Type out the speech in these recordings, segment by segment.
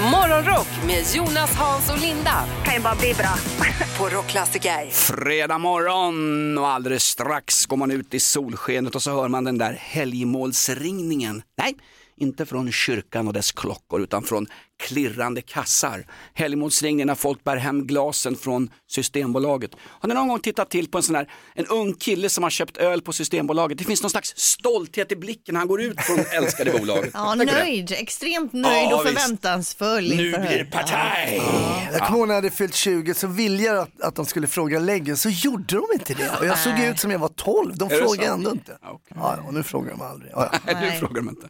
Morgonrock med Jonas, Hans och Linda kan ju bara bli bra. på Rockklassiker. Fredag morgon och alldeles strax går man ut i solskenet och så hör man den där helgmålsringningen. Nej, inte från kyrkan och dess klockor utan från klirrande kassar. Helgmålsringningen när folk bär hem glasen från Systembolaget. Har ni någon gång tittat till på en sån här, en ung kille som har köpt öl på Systembolaget? Det finns någon slags stolthet i blicken när han går ut från älskade bolaget. Ja, det. nöjd, extremt nöjd Ja, och förväntansfull. Nu blir det partaj! Jag kommer ihåg när jag hade fyllt 20 så ville jag att, att de skulle fråga läggen så gjorde de inte det. Och jag såg ut som jag var 12, de det frågade ändå inte. Ja, okej. Ja, och nu frågar de aldrig. Ja, ja. Nej, nu frågar de inte.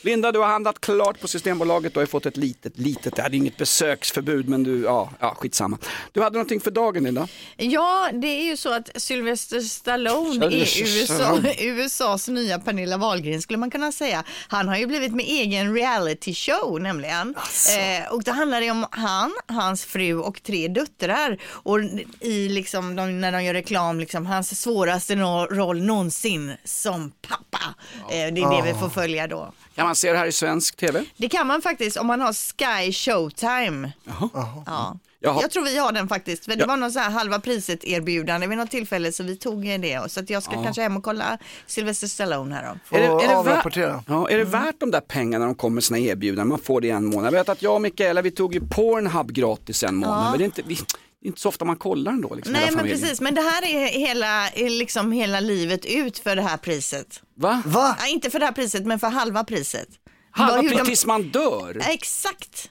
Linda, du har handlat klart på Systembolaget och har fått ett litet, litet, det hade inget besöksförbud men du, ja, ja skitsamma. Du hade någonting för dagen Linda? Ja, det är ju så att Sylvester Stallone är USA. USAs nya Pernilla Wahlgren skulle man kunna säga. Han har ju blivit med egen reality show nämligen. Eh, och det handlar det om han, hans fru och tre döttrar. Och i liksom, de, när de gör reklam, liksom, hans svåraste roll någonsin som pappa. Eh, det är det vi får följa då. Kan man se det här i svensk tv? Det kan man faktiskt om man har Sky Showtime. Jaha. Ja. Jaha. Jag tror vi har den faktiskt. För det Ja. var någon så här halva priset erbjudande vid något tillfälle så vi tog det. Så att jag ska kanske hem och kolla Sylvester Stallone här då. Är det, är, det värt, ja, är det värt de där pengarna när de kommer med sina erbjudanden? Man får det i en månad. Jag vet att jag och Mikaela vi tog ju Pornhub gratis en månad. Men det är, inte, vi, det är inte så ofta man kollar ändå. Liksom, Nej men precis, men det här är hela, är liksom hela livet ut för det här priset. Va? Va? Nej, inte för det här priset men för halva priset. Halva de- tills man dör? Exakt.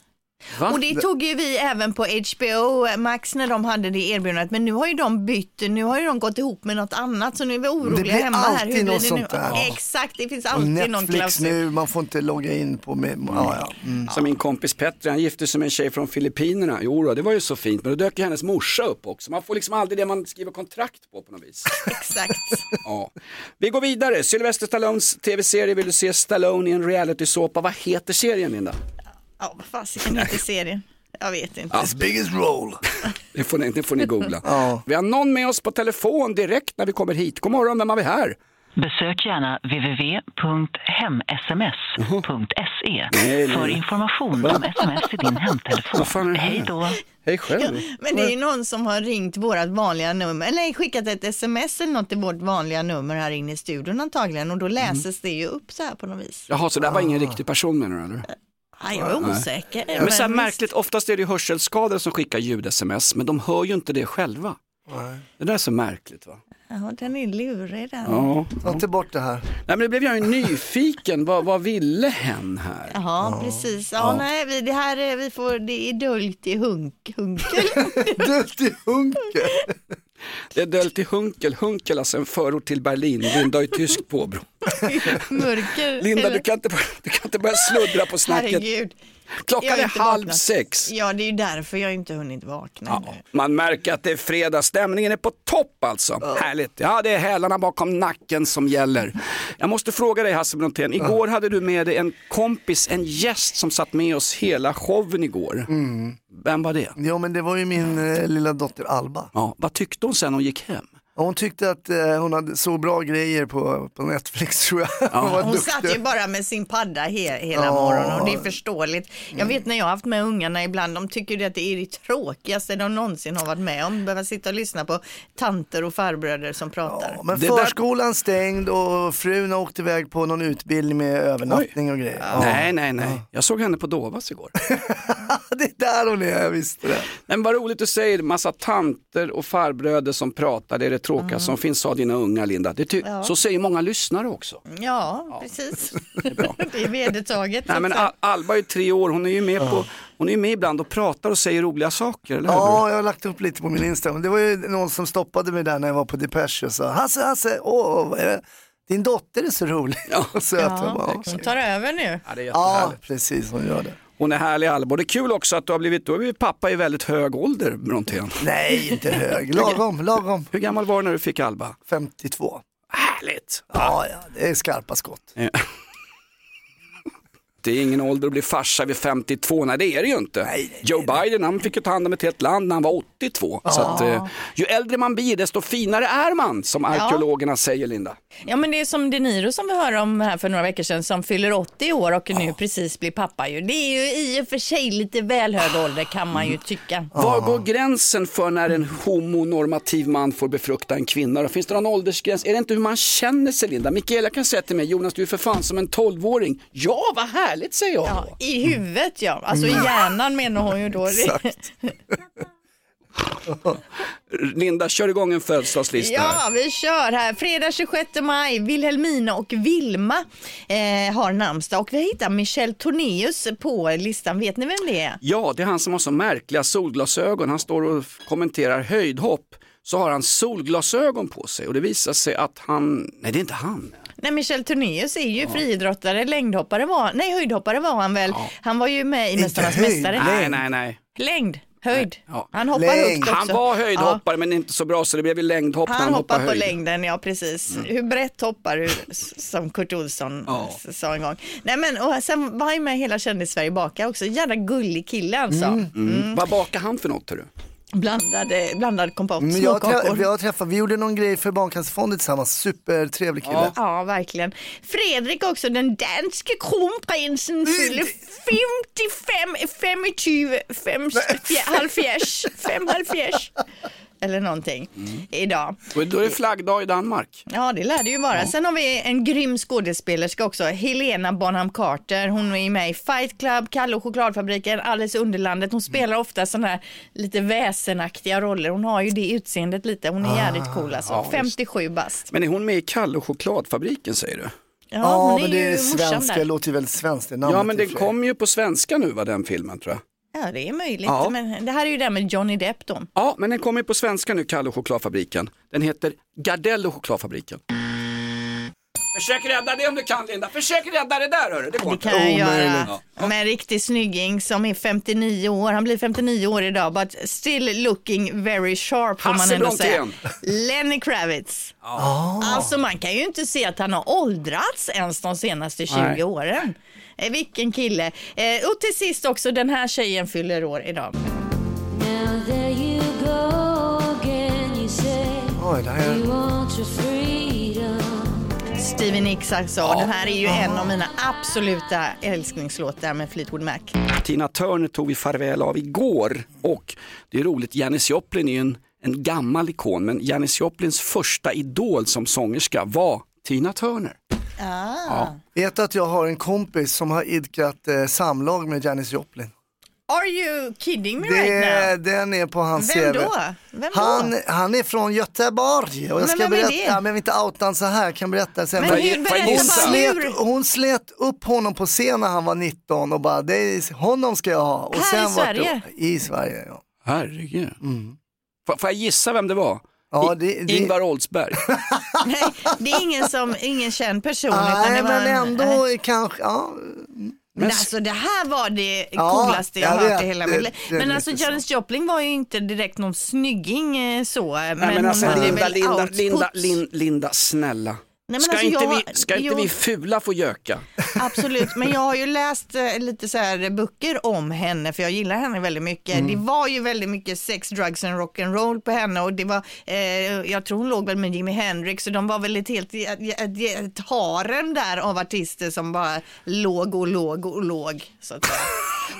Va? Och det tog ju vi även på HBO Max när de hade det erbjudandet. Men nu har ju de bytt, nu har ju de gått ihop med något annat så nu är vi oroliga blir hemma här. alltid Hur blir något det sånt nu? där. Ja. Exakt, det finns alltid någon Netflix klausul. nu, man får inte logga in på med, ja, ja. Mm. Som min kompis Petri, han gifte sig med en tjej från Filippinerna. Jo då, det var ju så fint, men då dök ju hennes morsa upp också. Man får liksom aldrig det man skriver kontrakt på på något vis. Exakt. Ja. Vi går vidare, Sylvester Stallones tv-serie, vill du se Stallone i en reality-såpa? Vad heter serien Linda? Ja, vad fasiken heter serien? Jag vet inte. His biggest role. Det får ni, det får ni googla. Ja. Vi har någon med oss på telefon direkt när vi kommer hit. God morgon, vem har vi här? Besök gärna www.hemsms.se för information om sms i din hemtelefon. Vad fan är det här? Hej då! Hej själv. Men det är ju någon som har ringt vårt vanliga nummer, eller skickat ett sms eller något till vårt vanliga nummer här inne i studion antagligen och då läses det ju upp så här på något vis. Jaha, så det här var ingen riktig person menar du? Ja, jag är osäker. Men så här märkligt, oftast är det hörselskadade som skickar ljud-sms, men de hör ju inte det själva. Det där är så märkligt va? Ja, den är lurig den. Ja. Ta inte bort det här. Nej men det blev jag ju nyfiken, vad, vad ville hen här? Jaha, precis. Ja, nej, vi, det här är, vi får, det är döljt i hunk, hunkel. Döpt i hunker. Det är döljt i Hunkel, Hunkel alltså en förort till Berlin, Linda har ju tysk påbrå. Mörker. Linda du kan, inte, du kan inte börja sluddra på snacket. Herregud. Klockan är halv vaknat. sex. Ja, det är ju därför jag inte hunnit vakna Ja, man märker att det är fredag, stämningen är på topp alltså. Härligt. Ja, det är hälarna bakom nacken som gäller. Jag måste fråga dig Hasse Brontén, igår hade du med dig en kompis, en gäst som satt med oss hela showen igår. Vem var det? Ja men det var ju min eh, lilla dotter Alba. Ja, vad tyckte hon sen hon gick hem? Hon tyckte att eh, hon hade så bra grejer på, på Netflix tror jag. Hon Hon duktig. satt ju bara med sin padda he hela Ja. morgonen och det är förståeligt. Jag vet när jag har haft med ungarna ibland, de tycker ju att det är det tråkigaste de någonsin har varit med om. Behöva sitta och lyssna på tanter och farbröder som pratar. Ja, men Det där- förskolan stängd och frun har åkt iväg på någon utbildning med övernattning och grejer. Ja. Nej, nej, nej. Jag såg henne på Dovas igår. det är där hon är, jag visste det. Men vad roligt du säger, massa tanter och farbröder som pratar, det är det tråkiga som finns, sa dina unga Linda. Det Ja. Så säger många lyssnare också. Ja, precis. det är vedertaget. Nej, så men att säga. Al- Alba är tre år, hon är ju med, på, hon är ju med ibland och pratar och säger roliga saker, eller hur? Ja, jag har lagt upp lite på min Instagram. Det var ju någon som stoppade mig där när jag var på Depeche och sa Hasse, Hasse, åh, vad är det? din dotter är så rolig och söt. Ja, hon tar över nu. Ja, det är Ja, precis, hon gör det. Hon är härlig Alba det är kul också att du har blivit, du har blivit pappa i väldigt hög ålder Brontén. Nej, inte hög. Lagom, lagom. Hur gammal var du när du fick Alba? 52. Härligt! Ja, ja, det är skarpa skott. Det är ingen ålder att bli farsa vid 52, nej det är det ju inte. Nej, nej, Joe Biden han fick ju ta hand om ett helt land när han var 82. Så att, eh, ju äldre man blir desto finare är man som arkeologerna säger Linda. Ja men det är som De Niro som vi hörde om här för några veckor sedan som fyller 80 år och nu precis blir pappa ju. Det är ju i och för sig lite väl hög ålder kan man ju tycka. Var går gränsen för när en homonormativ man får befrukta en kvinna? Då? Finns det någon åldersgräns? Är det inte hur man känner sig Linda? Mikaela kan säga till mig, Jonas du är för fan som en 12-åring. Ja, vad härligt säger jag Ja, då. I huvudet ja, alltså i hjärnan menar hon ju då. Exakt. Linda, kör igång en födelsedagslista. Ja, vi kör här. Fredag 26 maj, Wilhelmina och Vilma eh, har namnsdag och vi hittar Michel Tornéus på listan. Vet ni vem det är? Ja, det är han som har så märkliga solglasögon. Han står och kommenterar höjdhopp. Så har han solglasögon på sig och det visar sig att han, nej det är inte han. Nej, Michel Tornéus är ju friidrottare, längdhoppare var nej höjdhoppare var han väl. Han var ju med i Mästarnas mästare. Nej, nej, nej. Längd, höjd. Ja. Han hoppar Längd. högt också. Han var höjdhoppare men inte så bra så det blev ju längdhopp när Han han hoppar hoppade på höjd. längden, ja precis. Hur brett hoppar du, som Kurt Olsson Ja. sa en gång. Nej men och sen var han med hela Kändis-Sverige baka också. Jävla gullig kille alltså. Mm. Vad bakar han för något tror du? Blandade, blandad kompott, Men jag, trä, småkakor. jag träffade, vi gjorde någon grej för Barncancerfonden tillsammans, supertrevlig kille. Ja. Ja, verkligen. Fredrik också, den danske kronprinsen, fyller 55, 25, 5, halvfjärs, fem halvfjärs. Eller någonting idag. Och Då är det flaggdag i Danmark. Ja, det lär det ju vara. Sen har vi en grym skådespelerska också, Helena Bonham Carter. Hon är med i Fight Club, Kalle och chokladfabriken, Alice i Underlandet. Hon spelar ofta sådana här lite väsenaktiga roller. Hon har ju det utseendet lite. Hon är jävligt cool alltså. ja, visst. 57 bast. Men är hon med i Kalle och chokladfabriken säger du? Ja, Ja, men det är svenska, det låter ju väldigt svenskt. Det Ja men den sig. kommer ju på svenska nu va den filmen tror jag. Ja, det är möjligt. Ja. Men det här är ju det med Johnny Depp då. Ja men den kommer ju på svenska nu Kalle och chokladfabriken. Den heter Gardell och chokladfabriken. Försök rädda det om du kan Linda, försök rädda det där hörru. Det går Det kan jag göra med en riktig snygging som är 59 år. Han blir 59 år idag, but still looking very sharp får man ändå säga. Lenny Kravitz. Alltså man kan ju inte se att han har åldrats ens de senaste 20 Nej. åren. Eh, vilken kille. Eh, och till sist också, den här tjejen fyller år idag. Now there you go again, you say Oj, det här. Stevie Nicks alltså. Den här är ju en av mina absoluta älsklingslåtar med Fleetwood Mac. Tina Turner tog vi farväl av igår och det är roligt, Janis Joplin är ju en, en gammal ikon men Janis Joplins första idol som sångerska var Tina Turner. Vet du att jag har en kompis som har idkat eh, samlag med Janis Joplin? Are you kidding me Det, right now? den är på hans Vem CV. då? Vem då? Han, han är från Göteborg och jag Men ska vem är berätta, det? ja, men jag vill inte outa så här, jag kan berätta sen. Men hur, berätta hon, slet, hon slet upp honom på scen när han var 19 och bara, det är, honom ska jag ha. Och Här i var det- Sverige? I Sverige, ja. Herregud. Får, får jag gissa vem det var? Ja, det- det- Ingvar Oldsberg. Nej, det är ingen, som, ingen känd person. utan det Nej, var men en, ändå nej. kanske, ja. Men alltså det här var det Ja, coolaste jag, jag hört i hela mitt liv. Men alltså Janis Joplin var ju inte direkt någon snygging eh, så. Men, Nej, men alltså hon hade Linda. Linda, Linda, Linda, snälla. Men ska alltså, inte, jag- vi, ska inte jo. vi fula få göka? Absolut, men jag har ju läst eh, lite så här böcker om henne för jag gillar henne väldigt mycket. Mm. Det var ju väldigt mycket sex, drugs and rock'n'roll på henne och det var, eh, jag tror hon låg väl med Jimi Hendrix och de var väl ett helt ett, ett, ett harem där av artister som bara låg och låg och låg. Så att säga.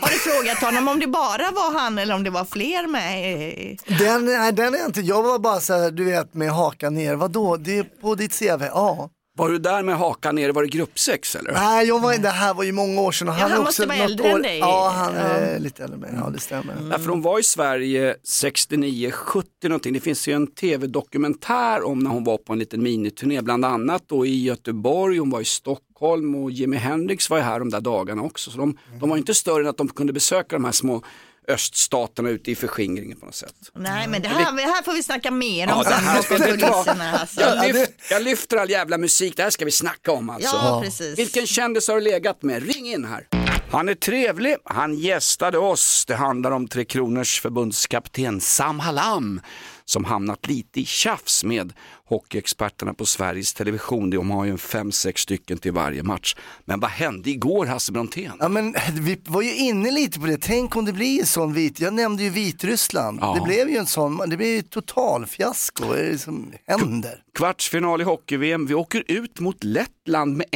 Har du frågat honom om det bara var han eller om det var fler med? Den, nej, den är inte, jag var bara så här, du vet med hakan ner, vadå, det är på ditt CV, ja. Var du där med hakan ner, var det gruppsex eller? Nej, jag var, det här var ju många år sedan och Ja, han, han måste också vara äldre än år, dig. Ja, han Ja. är lite äldre än mig, ja det stämmer. Ja, för hon var i Sverige 69, 70 någonting. Det finns ju en tv-dokumentär om när hon var på en liten miniturné, bland annat då i Göteborg, hon var i Stockholm och Jimi Hendrix var ju här de där dagarna också. Så de, de var inte större än att de kunde besöka de här små öststaterna ute i förskingringen på något sätt. Nej men det här, det här får vi snacka mer om Ja, det sen här ska kulisserna. Alltså. Jag, lyft, jag lyfter all jävla musik, det här ska vi snacka om alltså. Ja, precis. Vilken kändis har du legat med? Ring in här. Han är trevlig, han gästade oss. Det handlar om Tre Kronors förbundskapten Sam Hallam som hamnat lite i tjafs med hockeyexperterna på Sveriges Television. De har ju en fem, sex stycken till varje match. Men vad hände igår Hasse Brontén? Ja men vi var ju inne lite på det, tänk om det blir en sån vit, jag nämnde ju Vitryssland. Ja. Det blev ju en sån, det blev ju totalfiasko, vad är det som händer? Kvartsfinal i hockey-VM. Vi åker ut mot Lettland med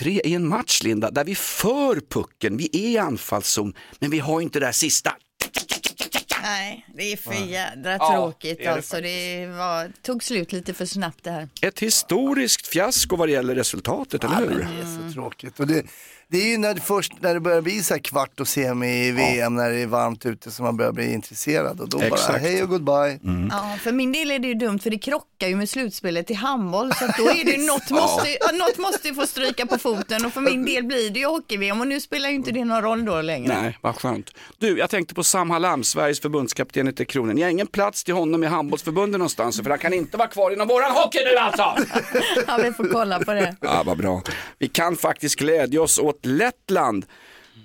1-3 i en match, Linda, där vi för pucken. Vi är i anfallszon, men vi har inte det där sista. Nej, det är för jädra Ja, tråkigt det alltså. Det var, tog slut lite för snabbt det här. Ett historiskt fiasko vad det gäller resultatet, eller hur? Det är så tråkigt. Och det, det är ju när det, först när det börjar bli så här kvart och semi i VM, när det är varmt ute, som man börjar bli intresserad. Och då bara Exakt. hej och goodbye. Ja, för min del är det ju dumt för det krockar ju med slutspelet i handboll så då är det ju något måste, ja, något måste ju få stryka på foten och för min del blir det ju hockey-VM och nu spelar ju inte det någon roll då längre. Nej, vad skönt. Du, jag tänkte på Sam Hallam, Sveriges förbundskapten i Kronor. Ni har ingen plats till honom i handbollsförbundet någonstans, för han kan inte vara kvar inom våran hockey nu alltså! Ja, vi får kolla på det. Ja, vad bra. Vi kan faktiskt glädja oss åt Lettland.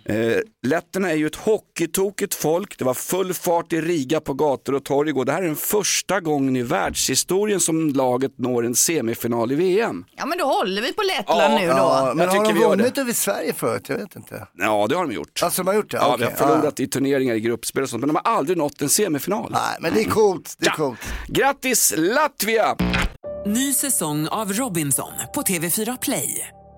Eh, letterna är ju ett hockeytokigt folk. Det var full fart i Riga på gator och torg igår. Det här är den första gången i världshistorien som laget når en semifinal i VM. Ja, men då håller vi på Lettland Ja, nu då. Ja, men Jag har de vi vunnit det. över Sverige förut? Jag vet inte. Ja, det har de gjort. Alltså de har gjort det? Ja, vi Okej, har förlorat i turneringar i gruppspel och sånt, men de har aldrig nått en semifinal. Nej, men det är coolt. Det är Ja. coolt. Grattis Latvia! Ny säsong av Robinson på TV4 Play.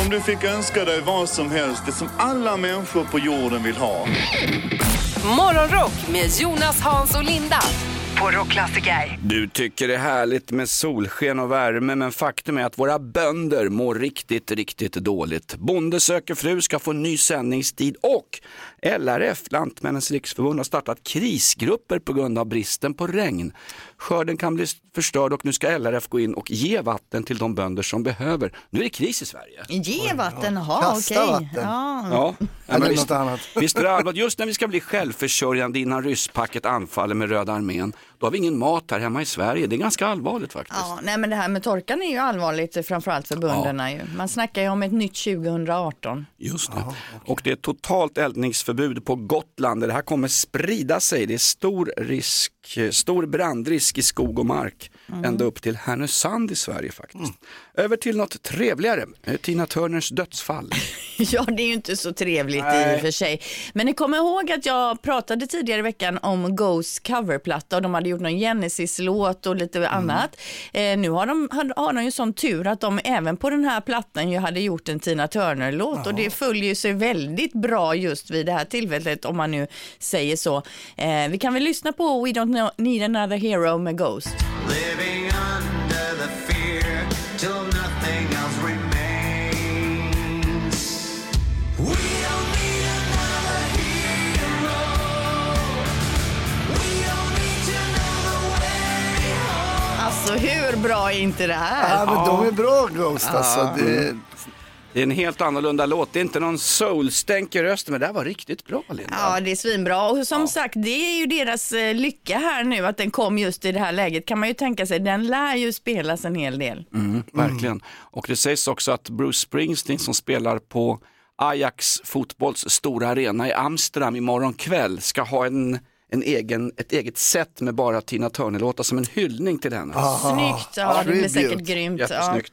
Om du fick önska dig vad som helst, det som alla människor på jorden vill ha. Morgonrock med Jonas, Hans och Linda. Du tycker det är härligt med solsken och värme, men faktum är att våra bönder mår riktigt, riktigt dåligt. Bonde söker fru ska få ny sändningstid och LRF, Lantmännens riksförbund, har startat krisgrupper på grund av bristen på regn. Skörden kan bli förstörd och nu ska LRF gå in och ge vatten till de bönder som behöver. Nu är det kris i Sverige. Ge vatten, Kasta okej. vatten. Ja. Ja, ja men visst, visst är det allvarligt. Just när vi ska bli självförsörjande innan rysspacket anfaller med Röda armén, då har vi ingen mat här hemma i Sverige. Det är ganska allvarligt faktiskt. Ja, nej men det här med torkan är ju allvarligt framförallt för bönderna ju. Man snackar ju om ett nytt 2018. Just det. Och det är totalt eldningsförbud på Gotland. Det här kommer sprida sig. Det är stor risk, stor brandrisk i skog och mark. Ända upp till Härnösand i Sverige faktiskt. Över till något trevligare. Eh, Tina Turners dödsfall. Ja, det är ju inte så trevligt Nej. i och för sig. Men ni kommer ihåg att jag pratade tidigare i veckan om Ghosts coverplatta och de hade gjort någon Genesis-låt och lite annat. Eh, nu har de, har, har de ju sån tur att de även på den här plattan ju hade gjort en Tina Turner-låt och det följer sig väldigt bra just vid det här tillfället om man nu säger så. Eh, vi kan väl lyssna på We Don't Need Another Hero med Ghost. Living under the fear till nothing else remains. We don't need another hero. We don't need to know the way home. Alltså hur bra är inte det här? Ja, men de är bra Ghost alltså. Det, Det är en helt annorlunda låt. Det är inte någon soulstänk i rösten, men det här var riktigt bra Linda. Ja, det är svinbra. Och som sagt, det är ju deras eh, lycka här nu att den kom just i det här läget. Kan man ju tänka sig, den lär ju spelas en hel del. Mm, verkligen. Och det sägs också att Bruce Springsteen som spelar på Ajax fotbolls stora arena i Amsterdam imorgon kväll ska ha en en egen, ett eget set med bara Tina Turner-låtar som en hyllning till henne. Snyggt, ja, det blir säkert grymt. Ja. Jättesnyggt.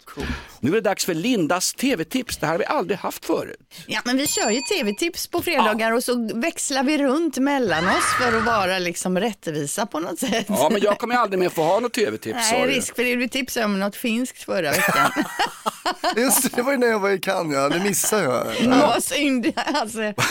Nu är det dags för Lindas tv-tips. Det här har vi aldrig haft förut. ja, men vi kör ju tv-tips på fredagar och så växlar vi runt mellan oss för att vara liksom rättvisa på något sätt. Ja, men jag kommer aldrig mer få ha något tv-tips. Nej, risk för det. Du tipsade om något finskt förra veckan. Just det, det var ju när jag var i Cannes, ja. det missade jag. Vad synd. Alltså.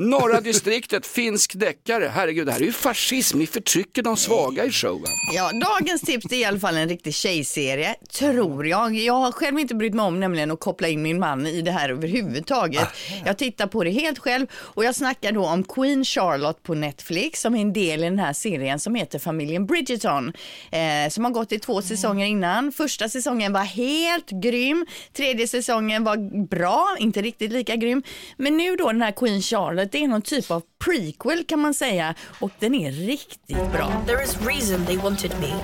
Norra distriktet, finsk deckare. Herregud, det här är ju fascism. Ni förtrycker de svaga i showen. Ja, dagens tips är i alla fall en riktig tjejserie, tror jag. Jag har själv inte brytt mig om nämligen att koppla in min man i det här överhuvudtaget. Jag tittar på det helt själv och jag snackar då om Queen Charlotte på Netflix som är en del i den här serien som heter familjen Bridgerton. Eh, som har gått i två säsonger innan. Första säsongen var helt grym. Tredje säsongen var bra, inte riktigt lika grym. Men nu då den här Queen Charlotte, det är någon typ av prequel kan man säga och den är riktigt bra. There is reason they wanted me.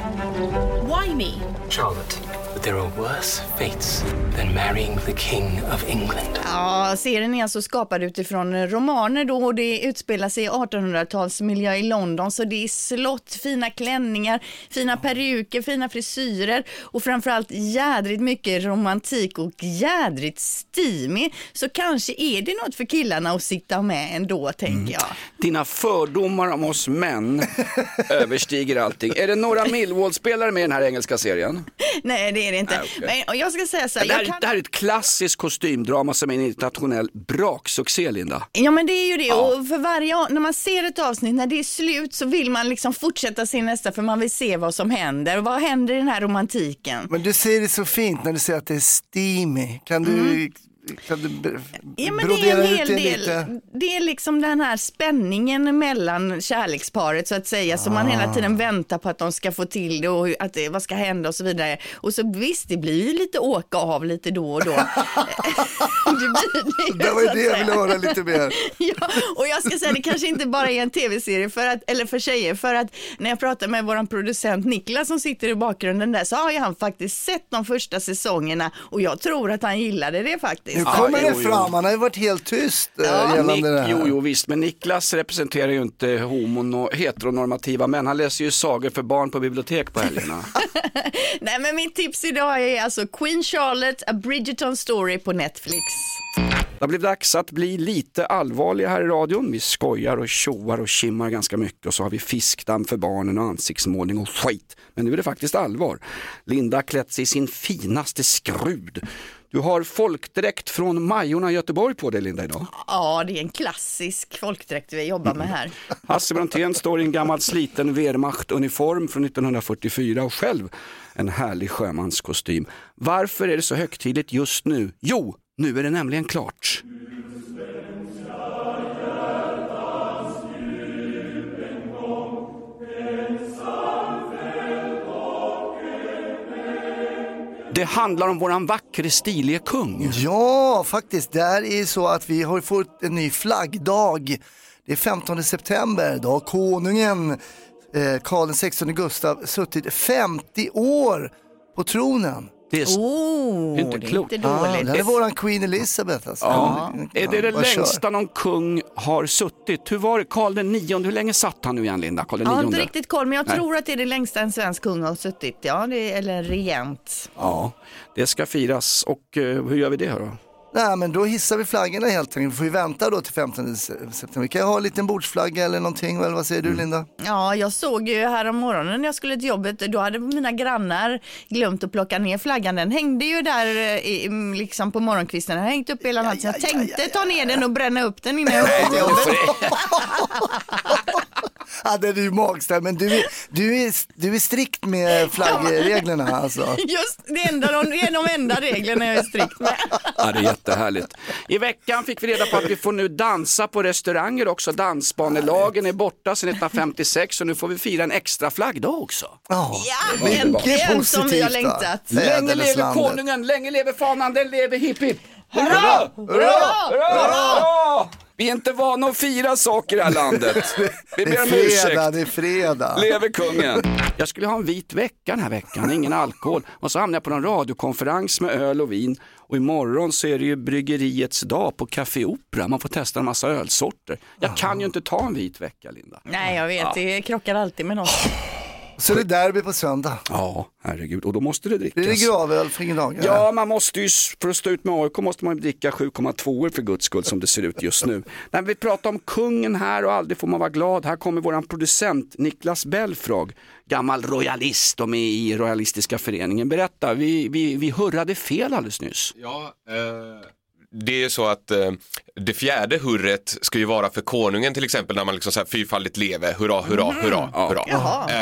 Why me? Charlotte, but there are worse fates than marrying the King of England. Ja, serien är alltså skapad utifrån romaner då och det utspelar sig i 1800-talsmiljö i London så det är slott, fina klänningar, fina peruker, fina frisyrer och framförallt jädrigt mycket romantik och jädrigt steamy. Så kanske är det något för killarna att sitta med ändå tänker jag. Dina fördomar om oss män överstiger allting. Är det några Millwall-spelare med i den här engelska serien? Nej, det är det inte. Nej, okej. Men, och jag ska säga så här, Det här, jag kan... det här är ett klassiskt kostymdrama som är en internationell braksuccé, Linda. Ja men det är ju det och för varje, när man ser ett avsnitt, när det är slut så vill man liksom fortsätta se nästa för man vill se vad som händer. Vad händer i den här romantiken? Men du säger det så fint när du säger att det är steamy. Kan du, kan du. Ja, men det är en hel del. lite? Det är liksom den här spänningen mellan kärleksparet så att säga, som man hela tiden väntar på att de ska få till det och att det, vad ska hända och så vidare. Och så visst, det blir ju lite åka av lite då och då. det blir det, Det var ju det jag ville höra lite mer. Ja, och jag ska säga det kanske inte bara är en tv-serie för att, eller för tjejer, för att när jag pratar med våran producent Niklas som sitter i bakgrunden där så har ju han faktiskt sett de första säsongerna och jag tror att han gillade det faktiskt. Nu kommer Ja, det jo, jo. fram, han har ju varit helt tyst ja, Ja. gällande Nick, det här. jo, jo, visst, men Niklas representerar ju inte homo heteronormativa män. Han läser ju sagor för barn på bibliotek på helgerna. Nej men mitt tips idag är alltså Queen Charlotte, A Bridgerton Story på Netflix. Det har blivit dags att bli lite allvarliga här i radion. Vi skojar och tjoar och kimmar ganska mycket och så har vi fiskdamm för barnen och ansiktsmålning och skit. Men nu är det faktiskt allvar. Linda har klätt sig i sin finaste skrud. Du har folkdräkt från Majorna i Göteborg på dig Linda idag. Ja, det är en klassisk folkdräkt vi jobbar med här. Hasse Brontén står i en gammal sliten Wehrmacht-uniform från 1944 och själv en härlig sjömanskostym. Varför är det så högtidligt just nu? Jo, nu är det nämligen klart. Det handlar om våran vackre stilige kung. Ja, faktiskt. Det här är så att vi har fått en ny flaggdag. Det är 15 september, då har konungen eh, Karl XVI Gustav suttit 50 år på tronen. Det är, Oh, Det inte det är klokt. inte Ah, dåligt. det här är våran Queen Elizabeth alltså. Ja. Är det det längsta någon kung har suttit? Hur var det? Karl den nionde, hur länge satt han nu igen Linda? Karl den Jag har inte riktigt koll, men jag Nej. tror att det är det längsta en svensk kung har suttit. Ja, det är, eller regent. Ja, det ska firas och eh, hur gör vi det här då? Nej men då hissar vi flaggorna helt enkelt. Vi får ju vänta då till 15 september. Vi kan ju ha en liten bordsflagga eller någonting. Eller vad säger Mm. du Linda? Ja, jag såg ju här om morgonen när jag skulle till jobbet, då hade mina grannar glömt att plocka ner flaggan. Den hängde ju där eh, i, mm, liksom på morgonkvisten, den hängt upp hela natten. Jag tänkte ta ner den och bränna upp den innan jag åkte till jobbet. Ja, det är ju magstarkt men du är, du, är, du är strikt med flaggreglerna alltså. Just det, enda, de, det är de enda reglerna jag är strikt med. Ja, det är jättehärligt. I veckan fick vi reda på att vi får nu dansa på restauranger också. Dansbanelagen är borta sedan 1956 och nu får vi fira en extra flaggdag också. Ja, Ja, äntligen som vi har längtat. Länge lever Fäderneslandet. konungen, länge lever fanan, den lever hipp hipp. Hurra! Hurra! Hurra! Hurra! Vi är inte vana att fira saker i det här landet. Vi Det ber är om fredag, ursäkt. det är fredag. Leve kungen. Jag skulle ha en vit vecka den här veckan, ingen alkohol. Och så hamnade jag på en radiokonferens med öl och vin. Och imorgon så är det ju bryggeriets dag på Café Opera. Man får testa en massa ölsorter. Jag kan ju inte ta en vit vecka, Linda. Nej, jag vet, Ja. det krockar alltid med något. Så det är derby på söndag. Ja, herregud. Och då måste det drickas. Blir det gravöl för ingen dag? Ja, man måste ju, för att stå ut med AIK måste man dricka 7,2 för guds skull som det ser ut just nu. När vi pratar om kungen här och aldrig får man vara glad. Här kommer våran producent Niklas Belfrag, gammal royalist och med i Royalistiska föreningen. Berätta, vi, vi, vi hurrade fel alldeles nyss. Ja, eh, det är ju så att eh, det fjärde hurret ska ju vara för konungen till exempel när man liksom säger fyrfaldigt leve, hurra, hurra, hurra, hurra.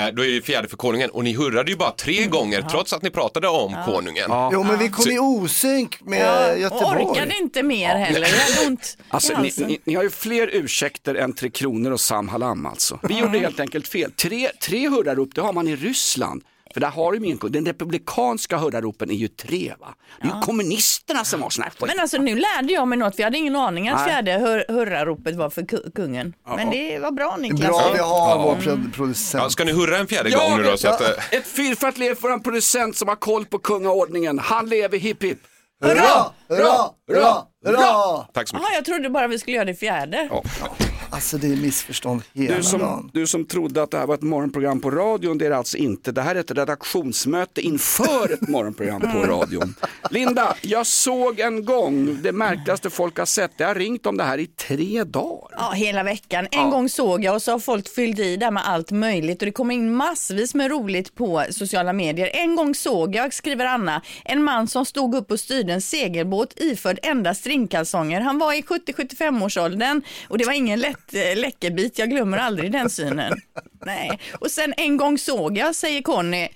Eh, då är det fjärde för konungen och ni hurrade ju bara tre gånger trots att ni pratade om konungen. Jo men vi kom Så- i osynk med Ja, och Göteborg. orkade inte mer heller. Jag hade ont Alltså, ni, ni, ni har ju fler ursäkter än Tre Kronor och Sam Halam alltså. Vi gjorde helt enkelt fel. Tre, tre hurrarop, det har man i Ryssland. För där har de ju en, den republikanska hurraropen är ju tre va? Det är ju kommunisterna som har såna här skit. Men alltså nu lärde jag mig något, vi hade ingen aning att fjärde hur, hurraropet var för ku- kungen. Men det var bra Niklas. Bra vi har Ja. vår pro- producent. Ja, ska ni hurra en fjärde Ja, gång nu då? Så ja. att, eh, Ett fyrfart lev för en producent som har koll på kungaordningen. Han lever hipp hipp. Hurra, hurra, hurra, hurra! tack så mycket. Jaha, jag trodde bara vi skulle göra det fjärde. Alltså det är missförstånd hela Du som, dagen. du som trodde att det här var ett morgonprogram på radion, det är det alltså inte. Det här är ett redaktionsmöte inför ett morgonprogram på radion. Linda, jag såg en gång det märkligaste folk har sett. Jag har ringt om det här i tre dagar. Ja, hela veckan. En gång såg jag och så har folk fyllt i där med allt möjligt och det kom in massvis med roligt på sociala medier. En gång såg jag, skriver Anna, en man som stod upp och styrde en segelbåt iförd endast stringkalsonger. Han var i 70-75 års åldern och det var ingen lätt eh, läckerbit. Jag glömmer aldrig den synen. Nej. Och sen en gång såg jag, säger Conny,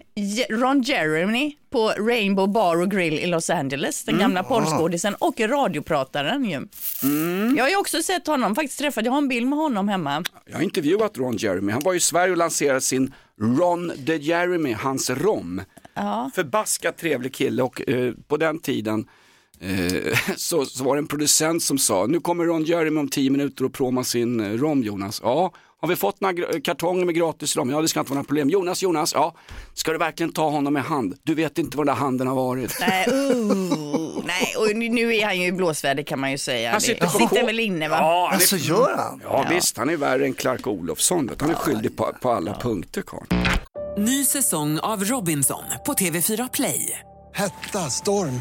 Ron Jeremy på Rainbow Bar och Grill i Los Angeles. Den gamla porrskådisen och radioprataren ju. Jag har ju också sett honom, faktiskt träffat, jag har en bild med honom hemma. Jag har intervjuat Ron Jeremy. Han var i Sverige och lanserade sin Ron de Jeremy, hans rom. Ja. Förbaskat trevlig kille och eh, på den tiden så, så var det en producent som sa, nu kommer Ron Jeremy om tio minuter och proma sin eh, rom Jonas. Ja, har vi fått några gr- kartonger med gratis rom? Ja, det ska inte vara några problem. Jonas, Jonas, ja, ska du verkligen ta honom i hand? Du vet inte var den där handen har varit. Nej, uh, nej, och nu- är han ju i blåsväder kan man ju säga. Han sitter på sitter väl inne va? Ja, det- Alltså gör han? Ja, visst, han är värre än Clark Olofsson. Han är skyldig på, på alla punkter, karln. Ny säsong av Robinson på TV4 Play. Hetta, storm,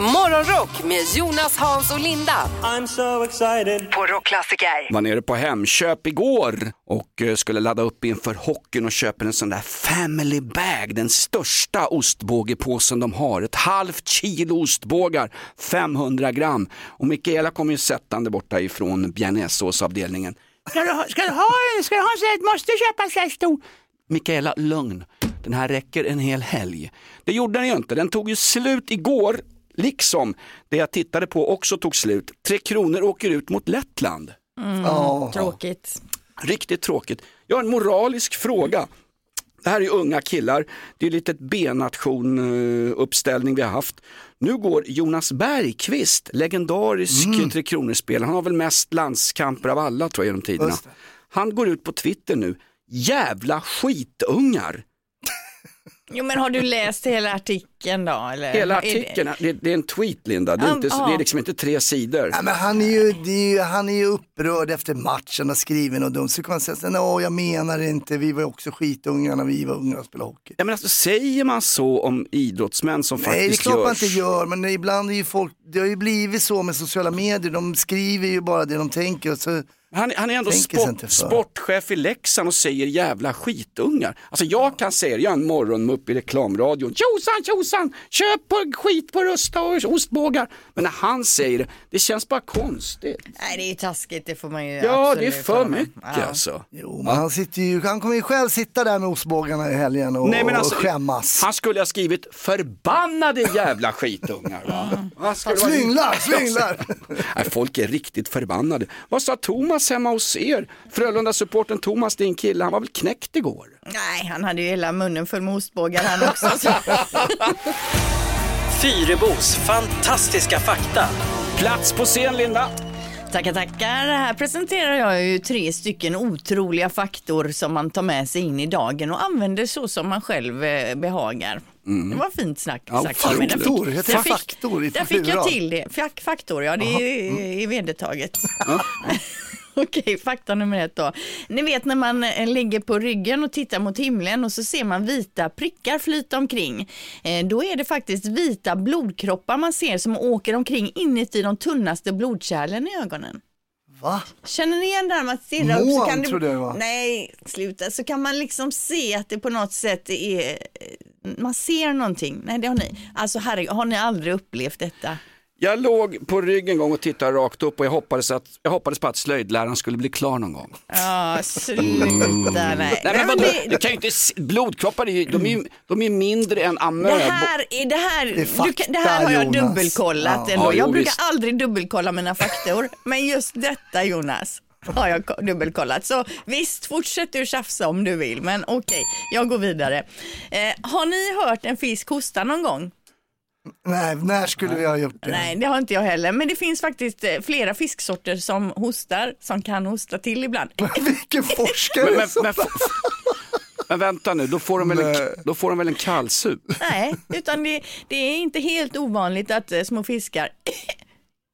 Morgonrock med Jonas, Hans och Linda. I'm so excited. På Rockklassiker. var nere på Hemköp igår och eh, skulle ladda upp inför hockeyn och köper en sån där family bag, den största ostbågepåsen de har. Ett halvt kilo ostbågar, 500 gram. Och Mikaela kommer ju sättande borta ifrån bearnaisesåsavdelningen. Ska du, ha- ska, du ha, ska du ha en sån här, måste köpa en sån här stor? Mikaela, lugn. Den här räcker en hel helg. Det gjorde den ju inte. Den tog ju slut igår, liksom det jag tittade på också tog slut. Tre Kronor åker ut mot Lettland. Mm, Ja. Tråkigt. Riktigt tråkigt. Jag har en moralisk fråga. Det här är unga killar, det är lite B-nation-uppställning vi har haft. Nu går Jonas Bergqvist, legendarisk mm. Tre Kronor-spelare, han har väl mest landskamper av alla tror jag genom tiderna. Han går ut på Twitter nu, jävla skitungar. Jo men har du läst hela artikeln då? Eller? Hela Är det- artikeln, det, det är en tweet Linda, det är, inte, ja. det är liksom inte tre sidor. Ja, men han, är ju, det är ju, han är ju upprörd efter matchen och skriver något dumt. Så kan man säga, "Nå, jag menar inte, vi var ju också skitunga när vi var unga och spelade hockey. Ja, men alltså, säger man så om idrottsmän som Nej, det är faktiskt klart man görs? inte gör, men ibland är ju folk, det har ju blivit så med sociala medier, de skriver ju bara det de tänker och så Han, han är ändå sport, sportchef i Leksand och säger jävla skitungar. Alltså jag kan säga det, jag är en morgonmupp i reklamradion. Tjosan tjosan, köp på skit på Rusta och ostbågar. Men när han säger det, det känns bara konstigt. Nej det är ju taskigt, det får man ju Ja, det är för mycket Ja. alltså. Jo, men han, sitter ju, han kommer ju själv sitta där med ostbågarna i helgen och, Nej, men alltså, och skämmas. Han skulle ha skrivit förbannade jävla skitungar. Va? Vad Slynglar, slynglar. Nej, folk är riktigt förbannade. Vad sa Thomas hemma hos er? Frölunda-supporten Thomas, din kille, han var väl knäckt igår? Nej, han hade ju hela munnen full med ostbågar han också. Så. Fyrebos fantastiska fakta. Plats på scen Linda. Tackar, tackar. Här presenterar jag ju tre stycken otroliga faktor som man tar med sig in i dagen och använder så som man själv eh, behagar. Det var fint snack. Ja, sagt av mig. Där faktor, fick- heter där fick- faktor i Där fick jag till det. Fack, faktor, ja det är, är vedertaget. Okej, fakta nummer ett då. Ni vet när man eh, ligger på ryggen och tittar mot himlen och så ser man vita prickar flyta omkring. Eh, då är det faktiskt vita blodkroppar man ser som åker omkring inuti de tunnaste blodkärlen i ögonen. Va? Känner ni igen det här med att stirra upp så kan trodde jag det var. Nej, sluta. Så kan man liksom se att det på något sätt är... Man ser någonting. Nej, det har ni. Alltså herregud, har ni aldrig upplevt detta? Jag låg på ryggen en gång och tittade rakt upp och jag hoppades, att, jag hoppades på att slöjdläraren skulle bli klar någon gång. Ja, sluta. Nej, Nej, men vadå? det- Du kan ju inte se, blodkroppar, är ju- de är ju de är mindre än amöb. Det här, är, det, här, Det är du, kan- det här har jag Jonas. dubbelkollat Ja. ändå. Ja, jag jo, brukar visst. aldrig dubbelkolla mina faktor, men just detta Jonas har jag ko- dubbelkollat. Så visst, fortsätt du tjafsa om du vill, men okej, jag går vidare. Eh, har ni hört en fisk hosta någon gång? Nej, när skulle vi ha gjort det? Nej, det har inte jag heller, men det finns faktiskt eh, flera fisksorter som hostar, som kan hosta till ibland. Vilken forskare Men, men, men, men vänta nu, då får de väl en, då får de väl en kallsup? Nej, utan det, det är inte helt ovanligt att eh, små fiskar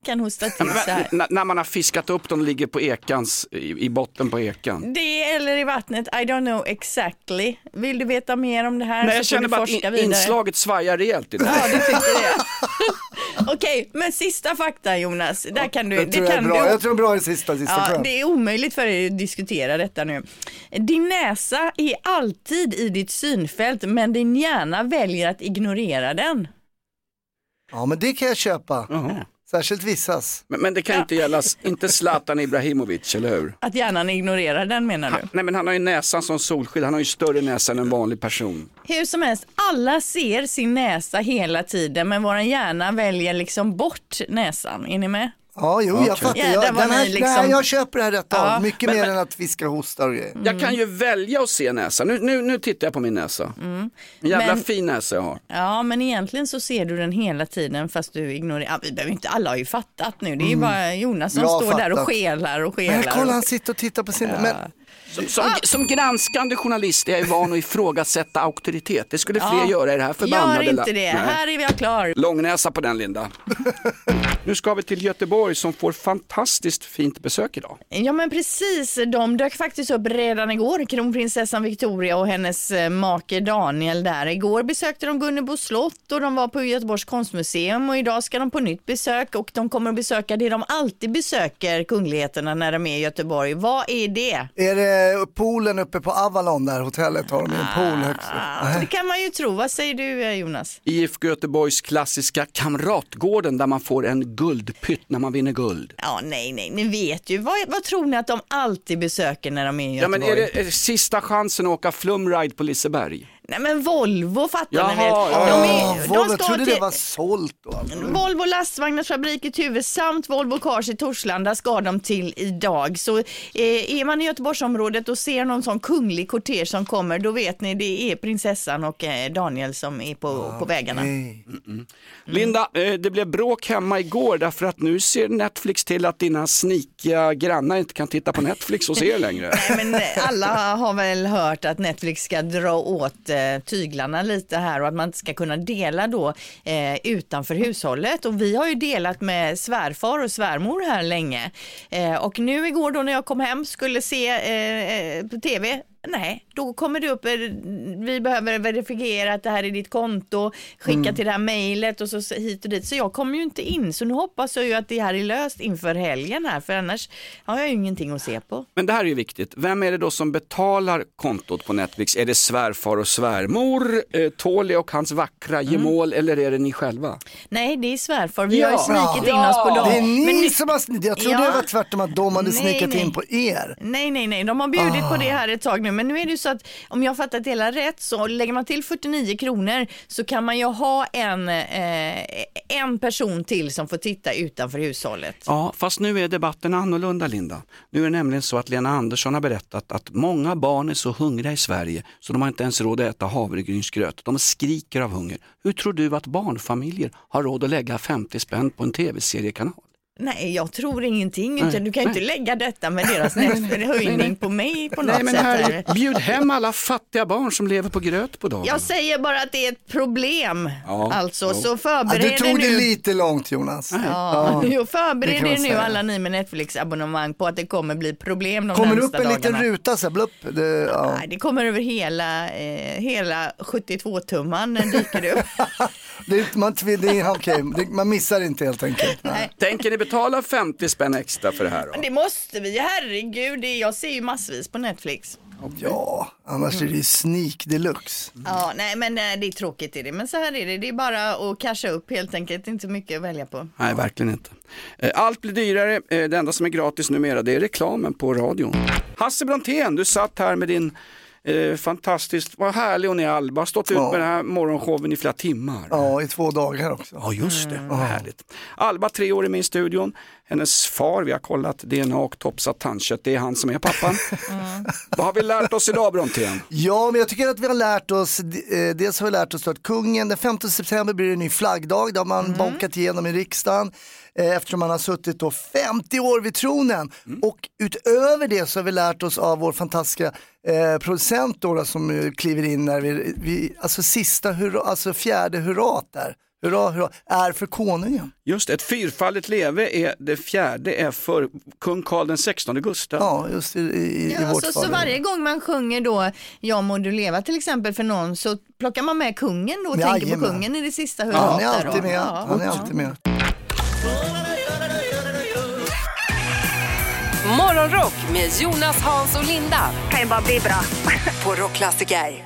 kan hosta till så här. N- när man har fiskat upp dem ligger på ekans, i, i botten på ekan. Det eller i vattnet, I don't know exactly. Vill du veta mer om det här Men så jag känner du bara att forska in, vidare. inslaget svajar rejält idag. Ja, du tycker det. Okej, men sista fakta Jonas. Där kan du, Jag tror, det jag, är kan bra. du... jag tror bra i sista, sista Ja, det är omöjligt för dig att diskutera detta nu. Din näsa är alltid i ditt synfält men din hjärna väljer att ignorera den. Ja, men det kan jag köpa. Särskilt vissas. Men, men det kan ju inte gälla, inte Zlatan Ibrahimovic, eller hur? Att hjärnan ignorerar den menar du? Nej men han har ju näsan som solskydd, han har ju större näsa än en vanlig person. Hur som helst, alla ser sin näsa hela tiden men vår hjärna väljer liksom bort näsan. Är ni med? Ja, jo, jag fattar. Ja, jag, den här, liksom- nej, jag köper det här rätt Ja. av. Mycket Men- mer men- än att fiskar hostar och grejer. Jag kan ju välja att se näsan. Nu, nu, nu tittar jag på min näsa. En jävla Mm. Men- fin näsa jag har. Ja, men egentligen så ser du den hela tiden fast du ignorerar. Ja, vi behöver inte, alla har ju fattat nu. Det är ju bara Jonas som Mm. Står där och fattat. skelar och Men skelar. kolla, och- han sitter och tittar på sin... Men, Som, som, som granskande journalist är jag van att ifrågasätta auktoritet. Det skulle fler Ja. göra i det här förbannade Gör inte det. Nej. Här är jag klar. Långnäsa på den Linda. nu ska vi till Göteborg som får fantastiskt fint besök idag. Ja men precis, de dök faktiskt upp redan igår, kronprinsessan Victoria och hennes eh, make Daniel där. Igår besökte de Gunnebo slott och de var på Göteborgs konstmuseum och idag ska de på nytt besök och de kommer att besöka det de alltid besöker kungligheterna när de är i Göteborg. Vad är det? är det poolen uppe på Avalon där, hotellet? Har de en pool högst upp? Ah, det kan man ju tro. Vad säger du eh, Jonas? IFK Göteborgs klassiska Kamratgården där man får en guldpytt när man vinner guld. Ja, nej, nej, ni vet ju. Vad, vad tror ni att de alltid besöker när de är i Ja men Göteborg? är det är det sista chansen att åka flumride på Liseberg? Nej men Volvo fattar Jaha, ni väl? ja. De Ja, är, Volvo, de jag ska trodde till, det var sålt. Och allt. Volvo lastvagnars fabrik i Tuve samt Volvo Cars i Torslanda ska de till idag. Så eh, är man i Göteborgsområdet och ser någon sån kunglig kortege som kommer, då vet ni det är prinsessan och eh, Daniel som är på, på vägarna. Nej. Linda, eh, det blev bråk hemma igår därför att nu ser Netflix till att dina snikiga grannar inte kan titta på Netflix hos er längre. Nej, men alla har väl hört att Netflix ska dra åt eh, tyglarna lite här och att man inte ska kunna dela då eh, utanför hushållet. Och vi har ju delat med svärfar och svärmor här länge. Eh, och nu igår då när jag kom hem skulle se eh, eh på tv Nej, då kommer det upp, eh, vi behöver verifiera att det här är ditt konto, skicka Mm. till det här mejlet och så hit och dit. Så jag kommer ju inte in. Så nu hoppas jag ju att det här är löst inför helgen här, för annars har jag ju ingenting att se på. Men det här är ju viktigt. Vem är det då som betalar kontot på Netflix? Är det svärfar och svärmor, eh, Tåli och hans vackra gemål eller är det ni själva? Nej, det är svärfar. Vi har ju snikit in oss på dem. Det är ni Men som har snitit. Jag trodde Ja. det var tvärtom att de hade Nej, snikat nej. in på er. Nej, nej, nej, de har bjudit Ah. på det här ett tag nu, men nu är det ju så att om jag har fattat det hela rätt så lägger man till 49 kronor så kan man ju ha en, eh, en person till som får titta utanför hushållet. Ja, fast nu är debatten annorlunda Linda. Nu är det nämligen så att Lena Andersson har berättat att många barn är så hungriga i Sverige så de har inte ens råd att äta havregrynsgröt. De skriker av hunger. Hur tror du att barnfamiljer har råd att lägga 50 spänn på en tv-seriekanal? Nej, jag tror ingenting, utan du kan ju inte lägga detta med deras höjning på mig på något Nej men sätt. här, bjud hem alla fattiga barn som lever på gröt på dagen. Jag säger bara att det är ett problem, Ja, alltså, jo. så Ja, förbered du er tog det nu. lite långt Jonas. Ja, jo, det förbered er nu alla ni med Netflix-abonnemang på att det kommer bli problem de Kommer det upp en liten ruta så här, blupp. Det, ja. Nej, det kommer över hela, eh, hela 72-tumman dyker det upp. det, man, det, det, man missar inte helt enkelt. Nej. Tänker ni betala 50 spänn extra för det här? Då? Men det måste vi, herregud, jag ser ju massvis på Netflix. Ja, annars är det ju sneak deluxe. Ja, nej men eh, det är tråkigt är det, men så här är det, det är bara att casha upp helt enkelt, inte mycket att välja på. Nej, verkligen inte. Eh, Allt blir dyrare. Eh, Det enda som är gratis numera det är reklamen på radion. Hasse Brontén, du satt här med din eh, fantastiskt, vad härlig hon är Alba, har stått ut Ja. med den här morgonshowen i flera timmar. Ja, i två dagar också. Ja, just det. Vad härligt. Alba, tre år i min studion. Hennes far, vi har kollat DNA och topsat tandkött, det är han som är pappan. Vad har vi lärt oss idag Brontén? Ja, men jag tycker att vi har lärt oss, eh, dels har vi lärt oss att kungen, den 15 september blir det en ny flaggdag, det har man bonkat igenom i riksdagen eh, eftersom man har suttit då 50 år vid tronen. Och utöver det så har vi lärt oss av vår fantastiska eh, producent då, då, som eh, kliver in när vi, vi alltså sista hurra, alltså fjärde hurrat där. Hurra, hurra, är för konungen. Just det, ett fyrfaldigt leve är det fjärde är för kung Carl den 16 Gustav. Ja, just i, i, Ja, så, så varje gång man sjunger då Ja må du leva till exempel för någon så plockar man med kungen då och tänker på Jajamän. kungen i det sista Ja, hurrat. han är alltid med. Ja. Han är alltid med. Morgonrock med Jonas, Hans och Linda. Kan ju bara bli bra. På Rockklassiker.